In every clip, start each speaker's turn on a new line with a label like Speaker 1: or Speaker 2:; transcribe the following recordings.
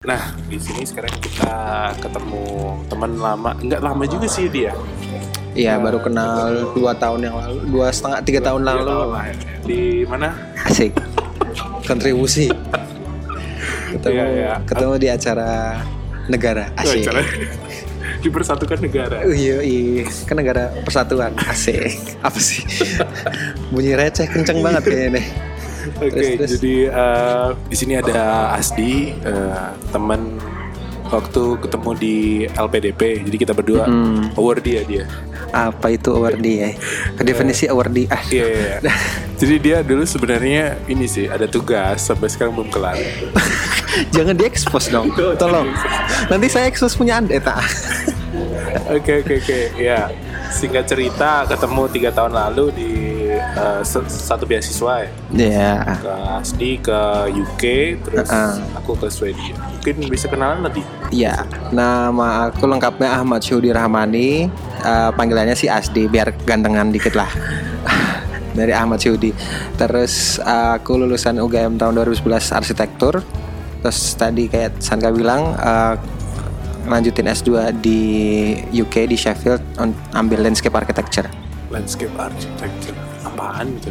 Speaker 1: Nah, di sini sekarang kita ketemu teman lama, nggak lama juga sih dia.
Speaker 2: Iya baru kenal dua tahun yang lalu, dua setengah tiga tahun lalu.
Speaker 1: lama ya. Di mana?
Speaker 2: Asik. Kontribusi. Ketemu,
Speaker 1: Iya, iya.
Speaker 2: ketemu di acara negara.
Speaker 1: Oh,
Speaker 2: Asik.
Speaker 1: acara dipersatukan negara.
Speaker 2: Uh, iya, iya, kan negara persatuan. Asik. Apa sih? Bunyi receh kenceng banget kayaknya nih.
Speaker 1: Oke,
Speaker 2: terus.
Speaker 1: jadi eh, di sini ada Asdi, eh, teman waktu ketemu di LPDP. Jadi kita berdua
Speaker 2: Hmm.
Speaker 1: awardee ya dia.
Speaker 2: Apa itu awardee ya? Definisi awardee ah.
Speaker 1: Iya, iya, iya. Jadi dia dulu sebenarnya ini sih ada tugas sampai sekarang belum kelar.
Speaker 2: Jangan diekspos dong. Tolong. Nanti saya ekspos punya Anda tak.
Speaker 1: Oke oke oke ya singkat cerita ketemu tiga tahun lalu di eh, satu beasiswa ya
Speaker 2: Ya.
Speaker 1: ke Asdi ke UK terus
Speaker 2: Uh-uh.
Speaker 1: aku ke Swedia mungkin bisa kenalan nanti
Speaker 2: Ya, nama aku lengkapnya Ahmad Syudi Rahmani. Eh, panggilannya si Asdi, biar gantengan dikit lah. Dari Ahmad Syudi. Terus eh, aku lulusan UGM tahun 2011 arsitektur. Terus tadi kayak Sanka bilang eh, lanjutin S2 di UK di Sheffield ambil landscape architecture.
Speaker 1: landscape architecture apaan gitu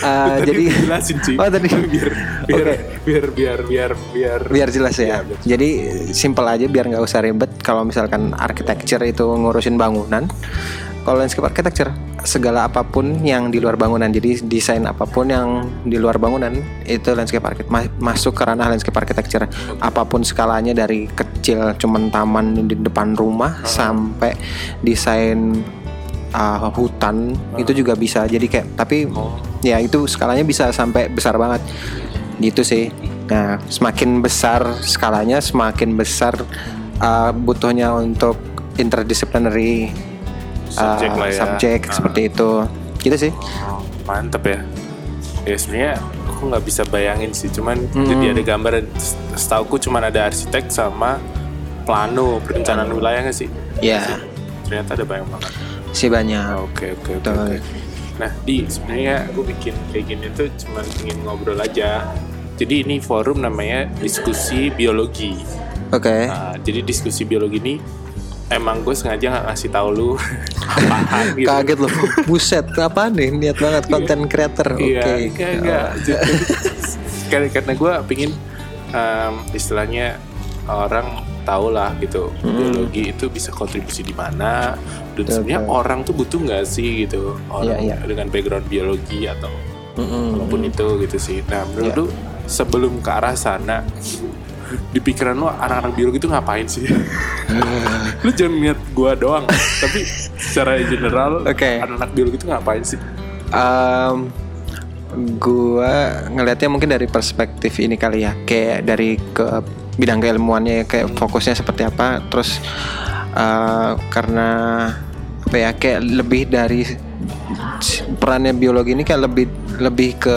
Speaker 1: Tadi
Speaker 2: jadi
Speaker 1: jelasin sih
Speaker 2: Oh, tadi.
Speaker 1: biar biar,
Speaker 2: Oke.
Speaker 1: biar biar biar biar
Speaker 2: biar jelas ya.
Speaker 1: Iya, biar.
Speaker 2: Jadi simpel aja biar nggak usah ribet. Kalau misalkan architecture itu ngurusin bangunan, kalau landscape architecture segala apa pun yang di luar bangunan. Jadi desain apa pun yang di luar bangunan itu landscape architect ma- masuk ke ranah landscape architecture. Apa pun skalanya dari kecil cuman taman di depan rumah sampai desain uh, hutan itu juga bisa. Jadi kayak tapi
Speaker 1: oh.
Speaker 2: ya itu skalanya bisa sampai besar banget. Gitu sih. Nah semakin besar skalanya semakin besar uh, butuhnya untuk interdisciplinary uh,
Speaker 1: subjek lah ya.
Speaker 2: subjek
Speaker 1: Ah.
Speaker 2: seperti itu. Gitu sih.
Speaker 1: Oh, mantep ya. Ya sebenarnya aku nggak bisa bayangin sih cuman
Speaker 2: Mm.
Speaker 1: jadi ada gambaran. Setauku cuman ada arsitek sama plano perencanaan wilayah nggak sih?
Speaker 2: Ya
Speaker 1: ternyata ada banyak banget
Speaker 2: sih banyak.
Speaker 1: Oke oke oke oke. nah di sebenarnya aku bikin kayak gini tuh cuman ingin ngobrol aja. Jadi ini forum namanya diskusi biologi.
Speaker 2: Oke.
Speaker 1: Nah, jadi diskusi biologi ini emang gue sengaja nggak ngasih tahu lu apaan gitu.
Speaker 2: Kaget loh. Buset apa nih? Niat banget konten creator. Oke.
Speaker 1: Iya, enggak, enggak. Jadi, karena, gue pingin em, istilahnya orang tahu lah gitu biologi itu bisa kontribusi di mana dan
Speaker 2: Betul,
Speaker 1: sebenarnya orang tuh butuh nggak sih gitu orang
Speaker 2: Iya, iya.
Speaker 1: dengan background biologi atau
Speaker 2: Mm-mm.
Speaker 1: apa pun itu gitu sih. Nah menurut lu sebelum ke arah sana di pikiran lu anak-anak biologi itu ngapain sih? lu jangan lihat gua doang, tapi secara general
Speaker 2: Oke.
Speaker 1: anak-anak biologi itu ngapain sih?
Speaker 2: Um, gua ngelihatnya mungkin dari perspektif ini kali ya kayak dari ke bidang keilmuannya kayak fokusnya seperti apa terus uh, karena apa ya kayak lebih dari perannya biologi ini kayak lebih lebih ke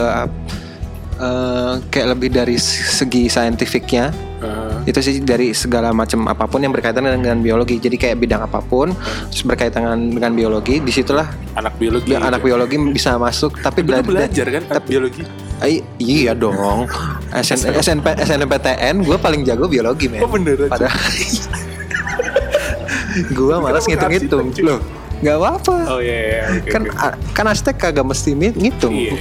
Speaker 2: uh, kayak lebih dari segi saintifiknya.
Speaker 1: Eh,
Speaker 2: itu sih dari segala macam apa pun yang berkaitan dengan biologi. Jadi kayak bidang apa pun terus berkaitan dengan, dengan biologi di situlah
Speaker 1: anak biologi.
Speaker 2: Ya, anak biologi bisa masuk. Tapi
Speaker 1: Lu
Speaker 2: bela-
Speaker 1: belajar kan anak biologi?
Speaker 2: Eh, iya dong SN, SNP, SNMPTN gue paling jago biologi men
Speaker 1: Oh beneran?
Speaker 2: padahal gue malas ngitung-ngitung
Speaker 1: arsitek,
Speaker 2: loh nggak apa-apa
Speaker 1: Oh iya, iya oke,
Speaker 2: kan
Speaker 1: oke.
Speaker 2: a- kan Aztec kagak mesti ngitung
Speaker 1: Iya,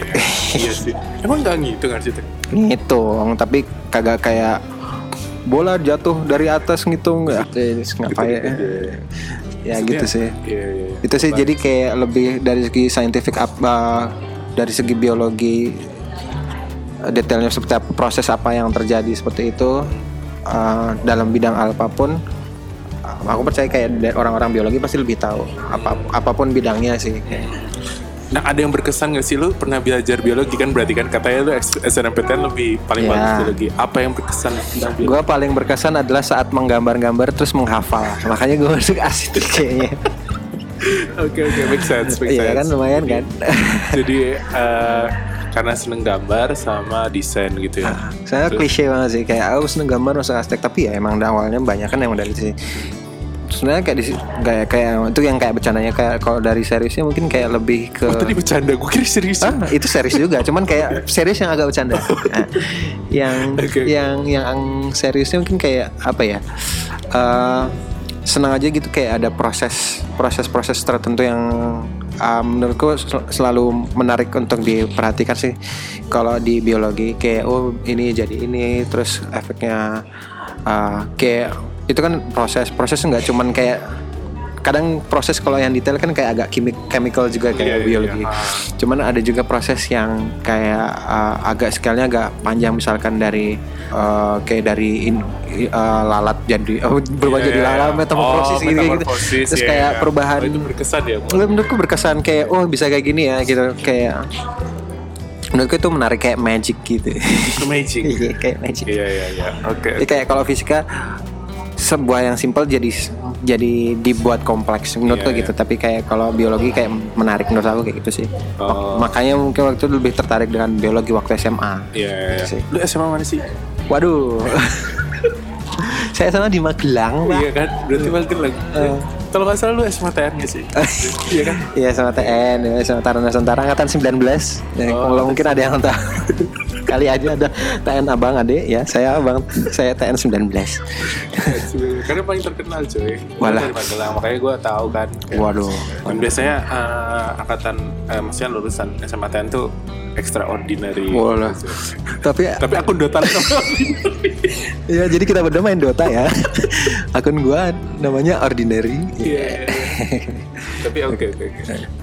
Speaker 1: iya sih. Emang nggak ngitung arsitek?
Speaker 2: ngitung tapi kagak kayak bola jatuh dari atas ngitung nggak Eh, ngapain
Speaker 1: Gitu-gitu aja.
Speaker 2: ya
Speaker 1: Maksudnya,
Speaker 2: gitu sih
Speaker 1: Iya, iya. iya.
Speaker 2: itu sih jadi kayak lebih dari segi scientific apa dari segi biologi detailnya seperti apa proses apa yang terjadi seperti itu eh, dalam bidang apa pun aku percaya kayak orang-orang biologi pasti lebih tahu apa apa pun bidangnya sih
Speaker 1: Nah ada yang berkesan gak sih lu pernah belajar biologi kan berarti kan katanya lu SNMPTN lebih paling
Speaker 2: Iya.
Speaker 1: bagus biologi. Apa yang berkesan tentang biologi?
Speaker 2: gue paling berkesan adalah saat menggambar-gambar terus menghafal makanya gue masuk asik kayaknya
Speaker 1: Oke oke make sense make
Speaker 2: iya kan
Speaker 1: sense.
Speaker 2: lumayan kan
Speaker 1: Jadi eh, karena seneng gambar sama desain gitu ya.
Speaker 2: saya
Speaker 1: Terus-
Speaker 2: klise banget sih kayak aku seneng gambar masuk Aztec tapi ya emang awalnya banyak kan emang dari sini sebenarnya kayak di kayak kayak itu yang kayak bercandanya kayak kalau dari seriusnya mungkin kayak lebih ke
Speaker 1: Oh, tadi bercanda, gue kira serius.
Speaker 2: Ah, itu serius juga, cuman kayak serius yang agak bercanda. Nah, yang
Speaker 1: Oke.
Speaker 2: yang yang seriusnya mungkin kayak apa ya? eh, senang aja gitu kayak ada proses proses-proses tertentu yang ah, menurutku sel- selalu menarik untuk diperhatikan sih. Kalau di biologi kayak oh ini jadi ini terus efeknya ah, kayak itu kan proses proses nggak cuman kayak kadang proses kalau yang detail kan kayak agak kimik chemical juga kayak
Speaker 1: Iya, iya,
Speaker 2: biologi.
Speaker 1: iya.
Speaker 2: Cuman ada juga proses yang kayak uh, agak scale-nya agak panjang misalkan dari uh, kayak dari in- uh, lalat jadi oh, berubah
Speaker 1: Iya,
Speaker 2: jadi
Speaker 1: iya,
Speaker 2: lalat
Speaker 1: iya.
Speaker 2: metamorfosis
Speaker 1: Oh,
Speaker 2: gitu, gitu. Terus
Speaker 1: iya,
Speaker 2: kayak
Speaker 1: iya.
Speaker 2: perubahan
Speaker 1: Oh, itu berkesan ya.
Speaker 2: Menurut- menurutku berkesan kayak oh bisa kayak gini ya gitu kayak menurutku itu menarik kayak magic gitu.
Speaker 1: Magic.
Speaker 2: Iya, kayak magic.
Speaker 1: Iya, iya, iya. Oke.
Speaker 2: Jadi kayak kalau fisika sebuah yang simpel jadi jadi dibuat kompleks menurutku
Speaker 1: Iya,
Speaker 2: gitu tapi kayak kalau biologi kayak menarik menurut aku kayak gitu sih
Speaker 1: Oh.
Speaker 2: makanya mungkin waktu itu lebih tertarik dengan biologi waktu SMA
Speaker 1: Iya, iya, iya.
Speaker 2: Gitu sih.
Speaker 1: Lu SMA mana sih?
Speaker 2: waduh saya sama di Magelang pak
Speaker 1: Iya kan? Berarti balikin lagi. Kalau nggak salah lu SMA TN gak sih? Iya kan?
Speaker 2: Iya sama TN, ya, Taruna Nusantara angkatan 19 ya,
Speaker 1: Oh,
Speaker 2: Kalau mungkin ada yang tahu Kali aja ada TN abang adik ya Saya abang, saya TN 19
Speaker 1: Karena paling terkenal cuy. Magelang, makanya gue tahu kan.
Speaker 2: Waduh
Speaker 1: Dan biasanya eh, angkatan, eh, maksudnya lulusan SMA TN tuh extraordinary.
Speaker 2: Walah.
Speaker 1: gitu.
Speaker 2: Tapi
Speaker 1: Tapi akun Dota
Speaker 2: ya jadi kita berdua main Dota ya Akun gua namanya Ordinary
Speaker 1: Iya. iya, iya. Tapi oke oke.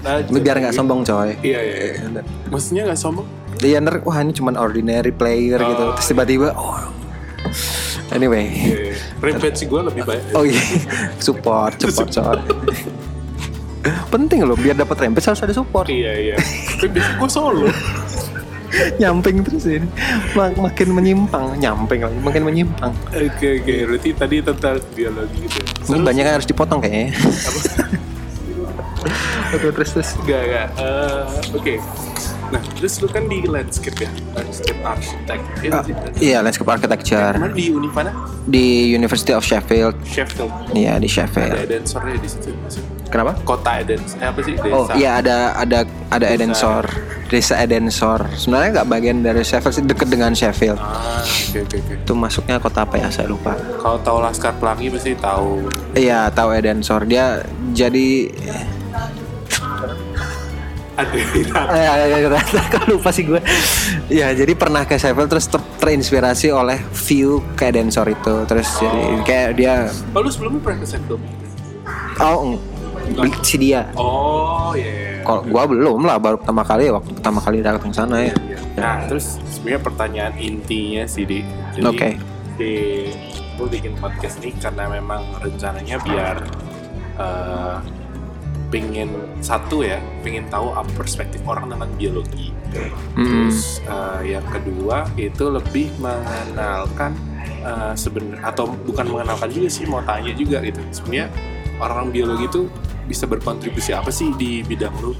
Speaker 1: Nah,
Speaker 2: Lu biar nggak sombong coy
Speaker 1: Iya iya. iya. Maksudnya nggak sombong?
Speaker 2: Iya ntar wah ini cuman ordinary player gitu
Speaker 1: Oh,
Speaker 2: Terus tiba-tiba oh. Anyway
Speaker 1: Iya. iya. Rampage gue lebih banyak.
Speaker 2: Oh iya Support Support coy Penting loh biar dapat rampage harus ada support
Speaker 1: Iya iya. Tapi biasanya gue solo.
Speaker 2: Nyamping terus ini Mak- makin menyimpang nyamping lagi makin menyimpang
Speaker 1: Oke oke. Berarti tadi tentang biologi gitu. ya.
Speaker 2: ini
Speaker 1: Terus-
Speaker 2: banyak yang harus dipotong kayaknya oke terus terus
Speaker 1: Enggak, enggak. Eh, Oke. Nah, terus lu kan di landscape ya? Landscape architect. Iya
Speaker 2: Ah, iya landscape architecture
Speaker 1: Kemarin di Univ mana?
Speaker 2: di University of Sheffield
Speaker 1: Sheffield.
Speaker 2: iya di
Speaker 1: Ada
Speaker 2: Sheffield
Speaker 1: Edensornya di situ.
Speaker 2: Kenapa
Speaker 1: Kota Eden. Eh, apa sih? Desa.
Speaker 2: Oh iya ada ada ada Edensor desa Edensor sebenarnya nggak bagian dari Sheffield sih deket dengan Sheffield
Speaker 1: Ah, oke oke oke.
Speaker 2: itu masuknya kota apa ya saya lupa
Speaker 1: Kalau tahu Laskar Pelangi pasti tahu.
Speaker 2: iya tahu Edensor dia jadi eh, eh, eh, kok lupa sih gue ya jadi pernah ke Sheffield terus ter- terinspirasi oleh view ke Edensor itu terus jadi kayak dia
Speaker 1: Oh, lu sebelumnya pernah ke Sheffield?
Speaker 2: oh eng- si dia
Speaker 1: Oh, iya.
Speaker 2: kalau gua belum lah baru pertama kali waktu pertama kali datang sana ya
Speaker 1: Iya. Nah, terus sebenarnya pertanyaan intinya sih di
Speaker 2: Oke.
Speaker 1: di gue bikin podcast ini karena memang rencananya biar eh pengen satu ya, pengen tahu apa perspektif orang tentang biologi.
Speaker 2: Hmm.
Speaker 1: Terus eh, yang kedua itu lebih mengenalkan eh sebenarnya atau bukan mengenalkan juga sih mau tanya juga gitu. Sebenarnya orang biologi itu bisa berkontribusi apa sih di bidang lu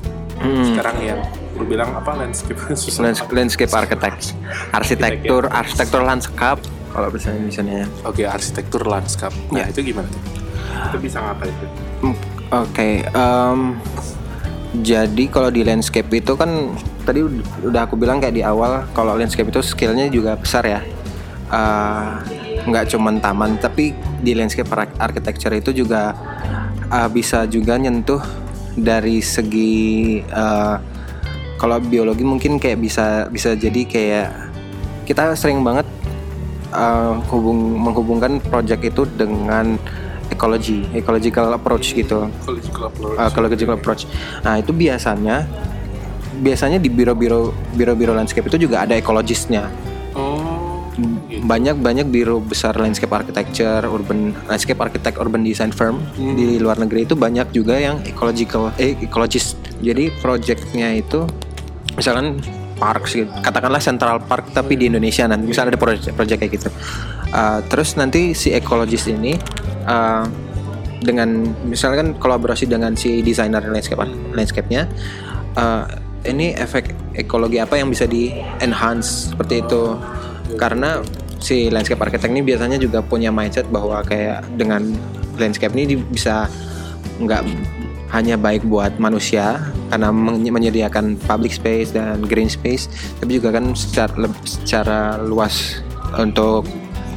Speaker 2: Hmm.
Speaker 1: sekarang yang lu bilang apa landscape susah
Speaker 2: Lands- landscape architect arsitektur arsitektur lanskap kalau bahasa Indonesia
Speaker 1: Oke, arsitektur lanskap. Nah,
Speaker 2: Ya.
Speaker 1: itu gimana tuh? Itu bisa ngapain tuh?
Speaker 2: Hmm, Oke, em, jadi kalau di landscape itu kan tadi ud- udah aku bilang kayak di awal kalau landscape itu skillnya juga besar ya. Eh, nggak cuman taman, tapi di landscape ar- architecture itu juga eh, bisa juga nyentuh dari segi eh, kalau biologi mungkin kayak bisa bisa jadi kayak kita sering banget eh, hubung menghubungkan project itu dengan ecology, ecological approach gitu,
Speaker 1: Ecological approach.
Speaker 2: uh, ecological approach. Nah itu biasanya biasanya di biro-biro biro-biro landscape itu juga ada ekologisnya.
Speaker 1: Gitu.
Speaker 2: Banyak banyak biro besar landscape architecture, urban landscape architect, urban design firm
Speaker 1: Hmm.
Speaker 2: di luar negeri itu banyak juga yang ecological, eh, ecologist. Jadi projectnya itu misalkan park gitu. katakanlah Central Park tapi di Indonesia nanti misalnya ada project, project kayak gitu. Uh, terus nanti si ekologis ini uh, dengan misalkan kolaborasi dengan si desainer landscape landscape-nya uh, ini efek ekologi apa yang bisa di enhance seperti itu karena si landscape architect ini biasanya juga punya mindset bahwa kayak dengan landscape ini bisa nggak hanya baik buat manusia karena men- menyediakan public space dan green space, tapi juga kan secara, secara luas untuk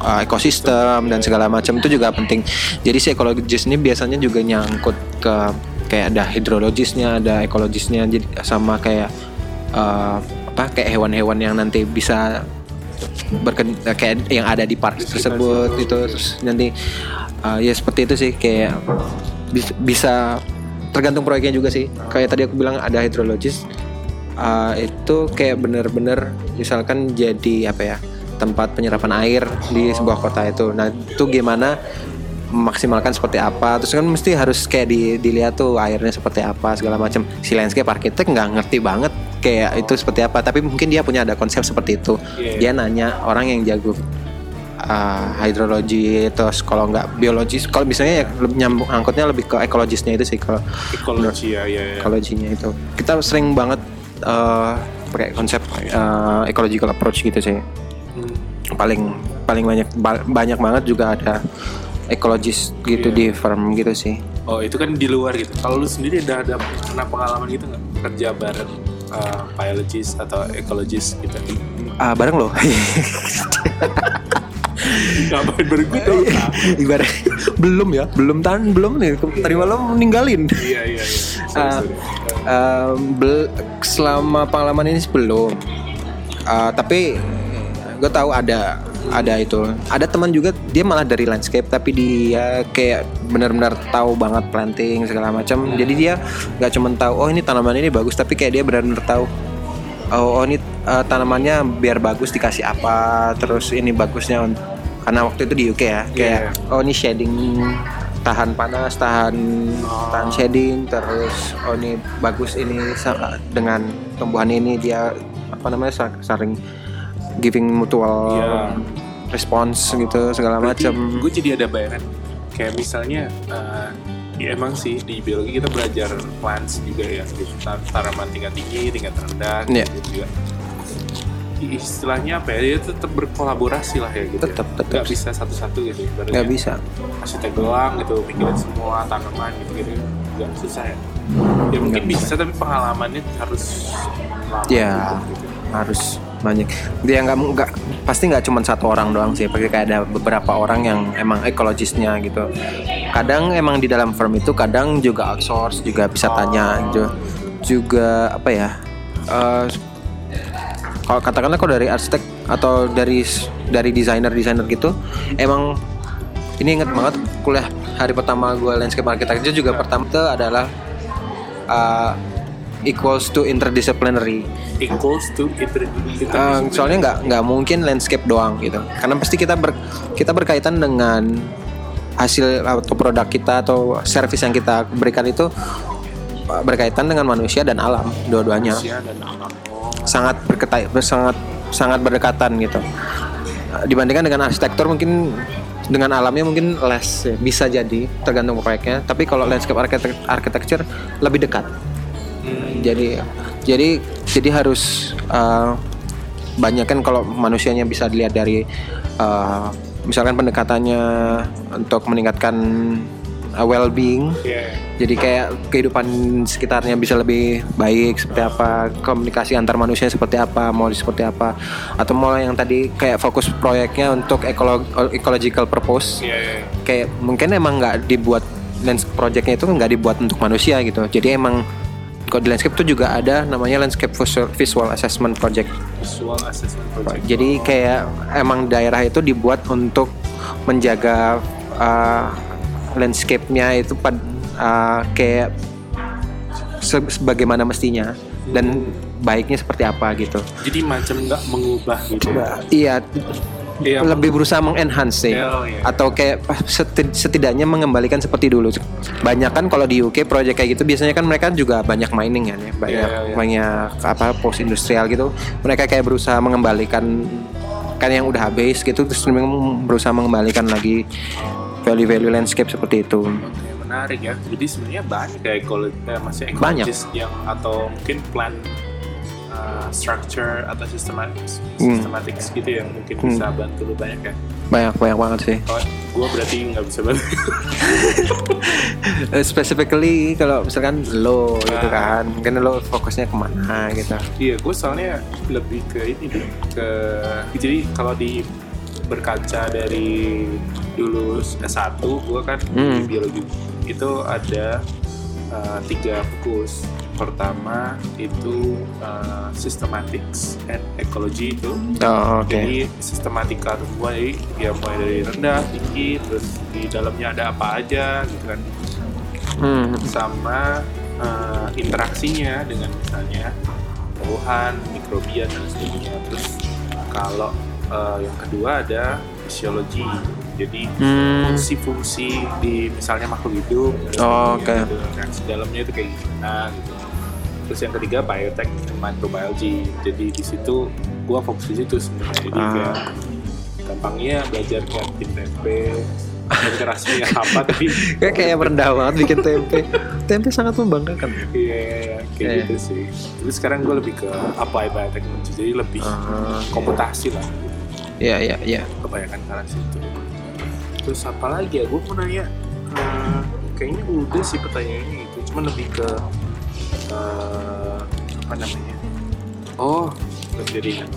Speaker 2: uh, ekosistem dan segala macam itu juga penting. Jadi si ekologis ini biasanya juga nyangkut ke kayak ada hidrologisnya, ada ekologisnya, jadi sama kayak uh, apa kayak hewan-hewan yang nanti bisa berken kayak yang ada di park tersebut itu terus nanti uh, ya seperti itu sih kayak bis- bisa tergantung proyeknya juga sih. Kayak tadi aku bilang ada hidrologis uh, itu kayak bener-bener misalkan jadi apa ya tempat penyerapan air di sebuah kota itu. Nah itu gimana memaksimalkan seperti apa? Terus kan mesti harus kayak di, dilihat tuh airnya seperti apa segala macam. Si landscape arsitek nggak ngerti banget kayak itu seperti apa tapi mungkin dia punya ada konsep seperti itu
Speaker 1: Iya.
Speaker 2: dia nanya orang yang jago uh, hidrologi terus kalau nggak biologis kalau misalnya ya nyambung angkutnya lebih ke ekologisnya itu sih kalau
Speaker 1: ekologi ya ya, ya.
Speaker 2: ekologinya itu kita sering banget uh, pakai konsep uh, ecological approach gitu sih
Speaker 1: Hmm.
Speaker 2: paling paling banyak ba- banyak banget juga ada ekologis gitu
Speaker 1: Iya.
Speaker 2: di firm gitu sih
Speaker 1: Oh itu kan di luar gitu. Kalau lu sendiri ada ada pernah pengalaman gitu nggak kerja bareng uh, biologist atau ekologis gitu?
Speaker 2: ah bareng loh
Speaker 1: Ngapain bareng gue dong?
Speaker 2: ibarat belum ya belum tan belum nih tadi malam ninggalin
Speaker 1: Iya iya iya.
Speaker 2: Ah. Eh, selama pengalaman ini sih belum Eh, tapi gue tahu ada ada itu. Ada teman juga dia malah dari landscape tapi dia kayak benar-benar tahu banget planting segala macam. Jadi dia nggak cuma tahu oh ini tanaman ini bagus tapi kayak dia benar-benar tahu oh, oh ini eh, tanamannya biar bagus dikasih apa terus ini bagusnya karena waktu itu di UK ya kayak oh ini shading tahan panas tahan tahan shading terus oh ini bagus ini dengan tumbuhan ini dia apa namanya sa- saling giving mutual
Speaker 1: Iya.
Speaker 2: response gitu segala macam
Speaker 1: gue jadi ada bayangan kayak misalnya uh, ya emang sih di biologi kita belajar plants juga ya gitu. Tanaman tingkat tinggi tingkat rendah
Speaker 2: Iya.
Speaker 1: gitu juga istilahnya apa ya dia tetap berkolaborasi lah ya gitu
Speaker 2: Tetap,
Speaker 1: ya.
Speaker 2: tetap.
Speaker 1: nggak bisa satu-satu gitu
Speaker 2: nggak
Speaker 1: Ibaratnya
Speaker 2: bisa
Speaker 1: arsitek doang gitu mikirin semua tanaman gitu gitu nggak susah ya ya mungkin
Speaker 2: Nggak
Speaker 1: bisa tapi pengalamannya harus lama
Speaker 2: Ya.
Speaker 1: gitu, gitu.
Speaker 2: harus banyak dia nggak nggak pasti nggak cuma satu orang doang sih pasti kayak ada beberapa orang yang emang ekologisnya gitu. Kadang emang di dalam firm itu kadang juga outsource juga bisa tanya juga apa ya eh, kalau katakanlah kalau dari arsitek atau dari dari desainer desainer gitu emang ini inget banget kuliah hari pertama gue landscape architecture juga pertama itu adalah uh, equals to interdisciplinary.
Speaker 1: Equals to inter,
Speaker 2: Uh, soalnya nggak nggak mungkin landscape doang gitu. Karena pasti kita ber, kita berkaitan dengan hasil atau produk kita atau service yang kita berikan itu uh, berkaitan dengan manusia dan alam dua-duanya.
Speaker 1: Manusia dan alam. Oh,
Speaker 2: sangat berketai sangat sangat berdekatan gitu. Uh, dibandingkan dengan arsitektur mungkin dengan alamnya mungkin less ya, bisa jadi tergantung proyeknya. Tapi kalau landscape architect- architecture lebih dekat jadi jadi jadi harus uh, banyak kan kalau manusianya bisa dilihat dari uh, misalkan pendekatannya untuk meningkatkan uh, well-being.
Speaker 1: Ya
Speaker 2: jadi kayak kehidupan sekitarnya bisa lebih baik seperti apa komunikasi antar manusia seperti apa mau seperti apa atau mau yang tadi kayak fokus proyeknya untuk ekolo- ecological purpose.
Speaker 1: Ya ya
Speaker 2: kayak mungkin emang nggak dibuat lens projectnya itu nggak dibuat untuk manusia gitu. Jadi emang kalau di landscape itu juga ada namanya landscape visual, assessment project.
Speaker 1: Visual assessment project.
Speaker 2: Jadi kayak emang daerah itu dibuat untuk menjaga uh, landscape-nya itu pad, uh, kayak se- sebagaimana mestinya dan baiknya seperti apa gitu.
Speaker 1: Jadi macam nggak mengubah gitu? Ya
Speaker 2: iya
Speaker 1: Iya,
Speaker 2: lebih berusaha mengenhance sih
Speaker 1: Oh, iya.
Speaker 2: atau kayak seti- setidaknya mengembalikan seperti dulu banyak kan kalau di UK proyek kayak gitu biasanya kan mereka juga banyak mining kan ya banyak
Speaker 1: Iya, iya.
Speaker 2: banyak apa post industrial gitu mereka kayak berusaha mengembalikan kan yang udah habis gitu terus berusaha mengembalikan lagi value-value landscape seperti itu
Speaker 1: menarik ya. Jadi sebenarnya banyak ya ekologi, eh, masih
Speaker 2: Banyak.
Speaker 1: yang atau mungkin plant uh, structure atau systematic
Speaker 2: Hmm.
Speaker 1: gitu yang mungkin
Speaker 2: Hmm.
Speaker 1: bisa bantu lu banyak ya.
Speaker 2: banyak banyak banget sih
Speaker 1: Kalau gue berarti nggak bisa bantu.
Speaker 2: Eh, specifically kalau misalkan lo gitu
Speaker 1: Ah.
Speaker 2: kan mungkin lo fokusnya ke mana gitu
Speaker 1: Iya, gue soalnya lebih ke ini deh, ke jadi kalau di berkaca dari dulu S1 gue kan
Speaker 2: Hmm.
Speaker 1: di biologi itu ada uh, tiga fokus. Pertama itu uh, systematics and ecology itu.
Speaker 2: oh oke
Speaker 1: Jadi sistematika tuh mulai ya mulai dari rendah, tinggi, terus di dalamnya ada apa aja gitu kan
Speaker 2: Hmm.
Speaker 1: sama eh, interaksinya dengan misalnya tumbuhan, mikrobian dan sebagainya. Terus kalau eh, yang kedua ada fisiologi. Jadi
Speaker 2: Hmm.
Speaker 1: fungsi-fungsi di misalnya makhluk hidup.
Speaker 2: Oh, oke.
Speaker 1: gitu, reaksi dalamnya itu kayak gimana gitu. Terus yang ketiga biotech and microbiology. Jadi di situ gua fokus di situ sebenarnya. Jadi
Speaker 2: Ah.
Speaker 1: kayak gampangnya belajar kayak bikin tempe, belajar rasanya apa tapi
Speaker 2: kayak kayak merendah banget bikin tempe tempe sangat membanggakan
Speaker 1: Iya, iya, kayak
Speaker 2: Iya.
Speaker 1: gitu sih. Tapi sekarang gue lebih ke apply biotechnology, jadi lebih
Speaker 2: Ah,
Speaker 1: komputasi lah.
Speaker 2: iya iya iya
Speaker 1: Kebanyakan ke arah situ. Terus apa lagi ya? Gue mau nanya, eh, kayaknya udah sih pertanyaannya itu, cuma lebih ke eh, apa namanya? Oh, udah jadi ingat.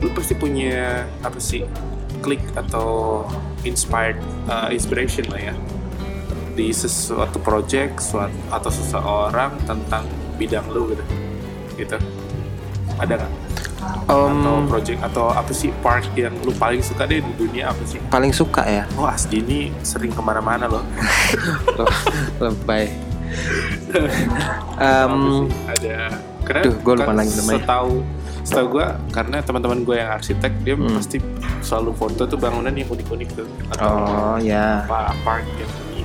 Speaker 1: Lu pasti punya apa sih? Klik atau inspired eh, inspiration lah ya. Di sesuatu project suatu, atau seseorang tentang bidang lu gitu. Gitu. Ada nggak? Atau
Speaker 2: Om,
Speaker 1: project atau apa sih part yang lu paling suka deh di dunia apa sih?
Speaker 2: Paling suka ya?
Speaker 1: Oh Asdi ini sering ke mana-mana loh.
Speaker 2: Lebay
Speaker 1: Sih? ada karena
Speaker 2: Duh, gua lupa
Speaker 1: kan
Speaker 2: lagi namanya.
Speaker 1: setahu setahu gue karena teman-teman gue yang arsitek dia
Speaker 2: Hmm.
Speaker 1: pasti selalu foto tuh bangunan yang unik-unik tuh. Atau
Speaker 2: oh ya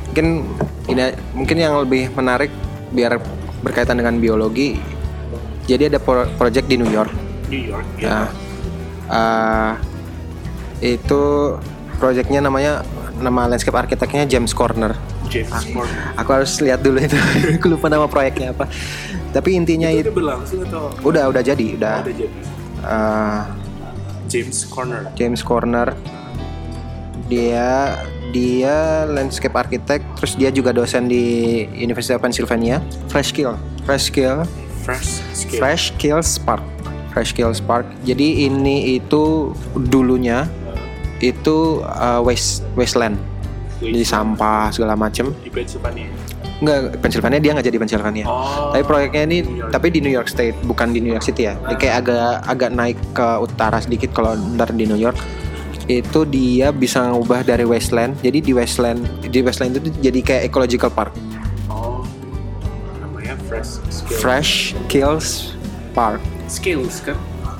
Speaker 2: mungkin ini mungkin yang lebih menarik biar berkaitan dengan biologi. Jadi ada pro- project di New York.
Speaker 1: New York
Speaker 2: Nah,
Speaker 1: ya
Speaker 2: eh, itu projectnya namanya nama landscape arsiteknya James Corner
Speaker 1: James
Speaker 2: aku harus lihat dulu itu. Aku lupa nama proyeknya apa. Tapi intinya
Speaker 1: itu
Speaker 2: itu
Speaker 1: udah berlangsung atau
Speaker 2: udah udah jadi udah.
Speaker 1: Udah jadi.
Speaker 2: Eh,
Speaker 1: James Corner.
Speaker 2: James Corner. Dia dia landscape architect terus dia juga dosen di University of Pennsylvania. Fresh Kill. Fresh Kill.
Speaker 1: Fresh Scale
Speaker 2: Fresh Kills Park Fresh Kills Park jadi ini itu dulunya itu uh, waste wasteland jadi sampah segala macem.
Speaker 1: Di Pennsylvania?
Speaker 2: Enggak, Pennsylvania dia nggak jadi Pennsylvania.
Speaker 1: Oh.
Speaker 2: Tapi proyeknya ini tapi di New York State bukan di New York City ya. Dia kayak agak agak naik ke utara sedikit kalau ntar di New York. Itu dia bisa ngubah dari wasteland. Jadi di wasteland di wasteland itu jadi kayak ecological park.
Speaker 1: Oh. Namanya Fresh Scale
Speaker 2: fresh kills park.
Speaker 1: Scales kan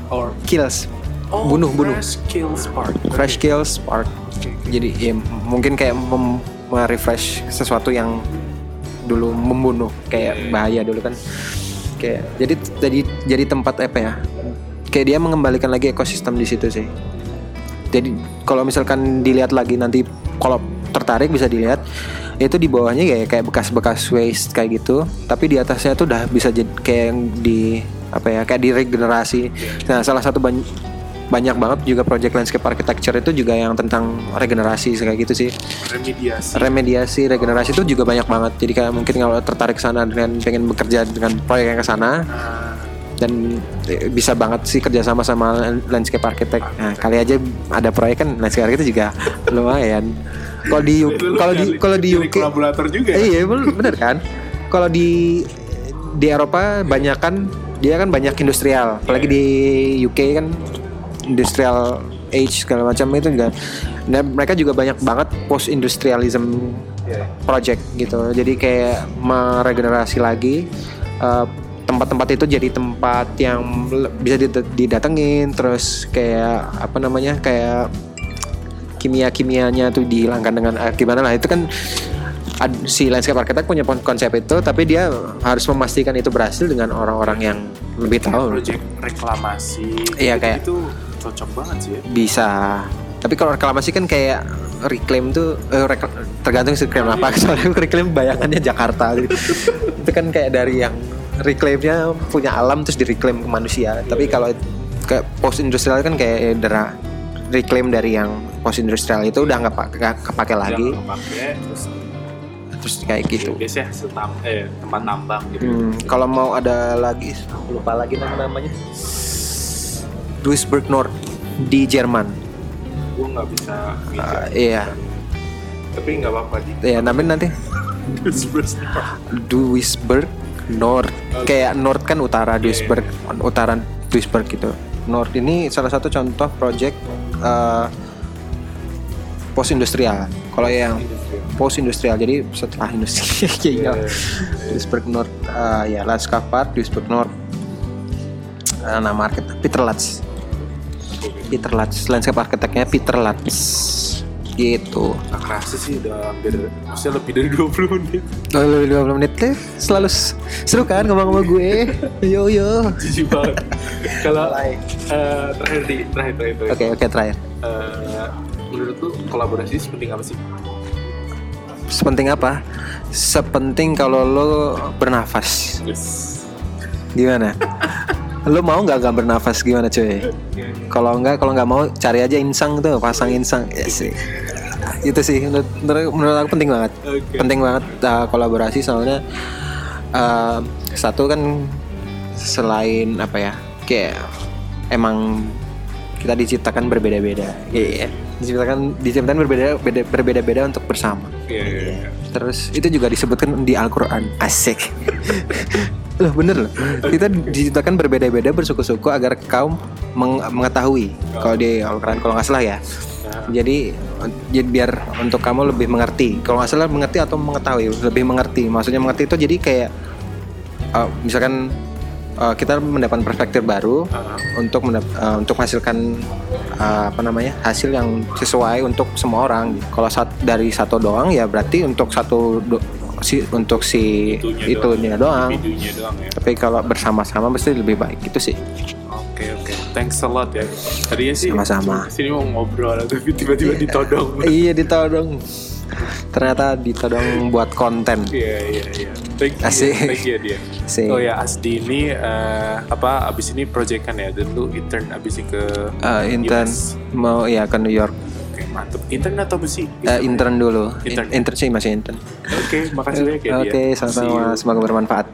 Speaker 1: or
Speaker 2: kills
Speaker 1: oh,
Speaker 2: Bunuh, bunuh.
Speaker 1: Fresh Scales Park.
Speaker 2: Fresh kills park. Jadi ya, mungkin kayak mem- merefresh sesuatu yang dulu membunuh kayak bahaya dulu kan. Kayak jadi jadi jadi tempat apa ya? Kayak dia mengembalikan lagi ekosistem di situ sih. Jadi kalau misalkan dilihat lagi nanti kalau tertarik bisa dilihat itu di bawahnya kayak kayak bekas-bekas waste kayak gitu. Tapi di atasnya tuh udah bisa jadi kayak yang di apa ya kayak diregenerasi nah salah satu banyak banget juga project landscape architecture itu juga yang tentang regenerasi kayak gitu sih.
Speaker 1: Remediasi.
Speaker 2: Remediasi regenerasi itu juga banyak banget. Jadi kayak mungkin kalau tertarik sana dengan pengen bekerja dengan proyek yang ke sana
Speaker 1: Ah,
Speaker 2: dan eh, bisa banget sih kerjasama sama landscape architect. Nah kali aja ada proyek kan landscape architect juga lumayan. Kalau di kalau di kalau di UK
Speaker 1: kolaborator juga
Speaker 2: eh, iya bener, bener kan? Kalau di di Eropa banyak kan dia kan banyak industrial. Apalagi di UK kan industrial age segala macam itu juga. Nah, mereka juga banyak banget post industrialism project gitu. Jadi kayak meregenerasi lagi eh, tempat-tempat itu jadi tempat yang bisa did- didatengin. Terus kayak apa namanya kayak kimia-kimianya tuh dihilangkan dengan gimana lah itu kan si landscape architect punya konsep itu tapi dia harus memastikan itu berhasil dengan orang-orang yang lebih tahu.
Speaker 1: Project reklamasi
Speaker 2: Iya, kayak-
Speaker 1: itu cocok banget sih ya
Speaker 2: bisa tapi kalau reklamasi kan kayak reclaim tuh eh, rek- tergantung sih reclaim apa soalnya reclaim bayangannya Jakarta gitu. itu kan kayak dari yang reclaimnya punya alam terus direclaim ke manusia. Tapi kalau ke post industrial kan kayak dera reclaim dari yang post industrial itu udah nggak pa- nggak kepake lagi.
Speaker 1: Pakai terus
Speaker 2: Terus kayak gitu.
Speaker 1: biasanya setam eh tempat tambang gitu
Speaker 2: Hmm, kalau mau ada lagi lupa lagi nama namanya. Duisburg Nord di Jerman.
Speaker 1: gue nggak bisa
Speaker 2: Uh, iya,
Speaker 1: tapi nggak apa-apa di
Speaker 2: ya tapi nanti. Duisburg Nord. Kayak Nord kan utara Duisburg utara Duisburg gitu. Nord ini salah satu contoh project uh, post industrial kalau yang post industrial jadi setelah industri
Speaker 1: Iya,
Speaker 2: kayak Duisburg Nord uh, ya Landscape Park Duisburg Nord. Uh, nama arsitek Peter Latz Peter Latz landscape arsiteknya Peter Latz gitu
Speaker 1: Nggak kerasa sih udah hampir maksudnya lebih dari 20 menit
Speaker 2: Oh, lebih 20 menit deh. Selalu seru kan ngomong sama gue. Yo yo.
Speaker 1: jijik banget kalau eh, terakhir di terakhir terakhir.
Speaker 2: Oke oke terakhir.
Speaker 1: Eh, menurut lu kolaborasi sepenting apa sih
Speaker 2: Sepenting apa? Sepenting kalau lo bernafas.
Speaker 1: yes
Speaker 2: Gimana? lo mau nggak nggak bernafas gimana cuy? Kalau nggak kalau nggak mau cari aja insang tuh pasang insang. Yes. Itu sih menurut, menurut, aku penting banget.
Speaker 1: Oke.
Speaker 2: Penting banget uh, kolaborasi soalnya uh, satu kan selain apa ya kayak emang kita diciptakan berbeda-beda. Iya. Diciptakan diciptakan berbeda beda- berbeda-beda untuk bersama.
Speaker 1: Iya, iya, iya.
Speaker 2: Terus itu juga disebutkan di Al-Qur'an. Asik. loh bener loh. Kita diciptakan berbeda-beda bersuku-suku agar kaum meng- mengetahui. Kalau di Al-Qur'an kalau nggak salah ya. Jadi biar untuk kamu lebih mengerti. Kalau nggak salah mengerti atau mengetahui, lebih mengerti. Maksudnya mengerti itu jadi kayak uh, misalkan uh, kita mendapat perspektif baru untuk uh, untuk menghasilkan uh, apa namanya hasil yang sesuai untuk semua orang. Kalau sat- dari satu doang ya berarti untuk satu si untuk si
Speaker 1: itunya
Speaker 2: itunya doang.
Speaker 1: Videonya doang ya
Speaker 2: Tapi kalau bersama-sama pasti lebih baik itu sih.
Speaker 1: Oke oke, thanks a lot ya. Tadinya sih
Speaker 2: Sama-sama.
Speaker 1: sini mau ngobrol tapi tiba-tiba ditodong.
Speaker 2: iya ditodong. Ternyata ditodong buat konten.
Speaker 1: Iya iya iya. Thank you.
Speaker 2: Asik.
Speaker 1: Thank you dia.
Speaker 2: Asik.
Speaker 1: Oh ya Asdi ini eh, apa abis ini proyekan ya dan lu intern abis ini ke
Speaker 2: Uh, intern
Speaker 1: US.
Speaker 2: mau ya ke New York.
Speaker 1: Oke mantep. Intern atau apa sih?
Speaker 2: Uh, intern dulu.
Speaker 1: Intern.
Speaker 2: intern sih masih intern.
Speaker 1: Oke makasih banyak ya.
Speaker 2: Oke,
Speaker 1: you.
Speaker 2: sama-sama. Semoga bermanfaat.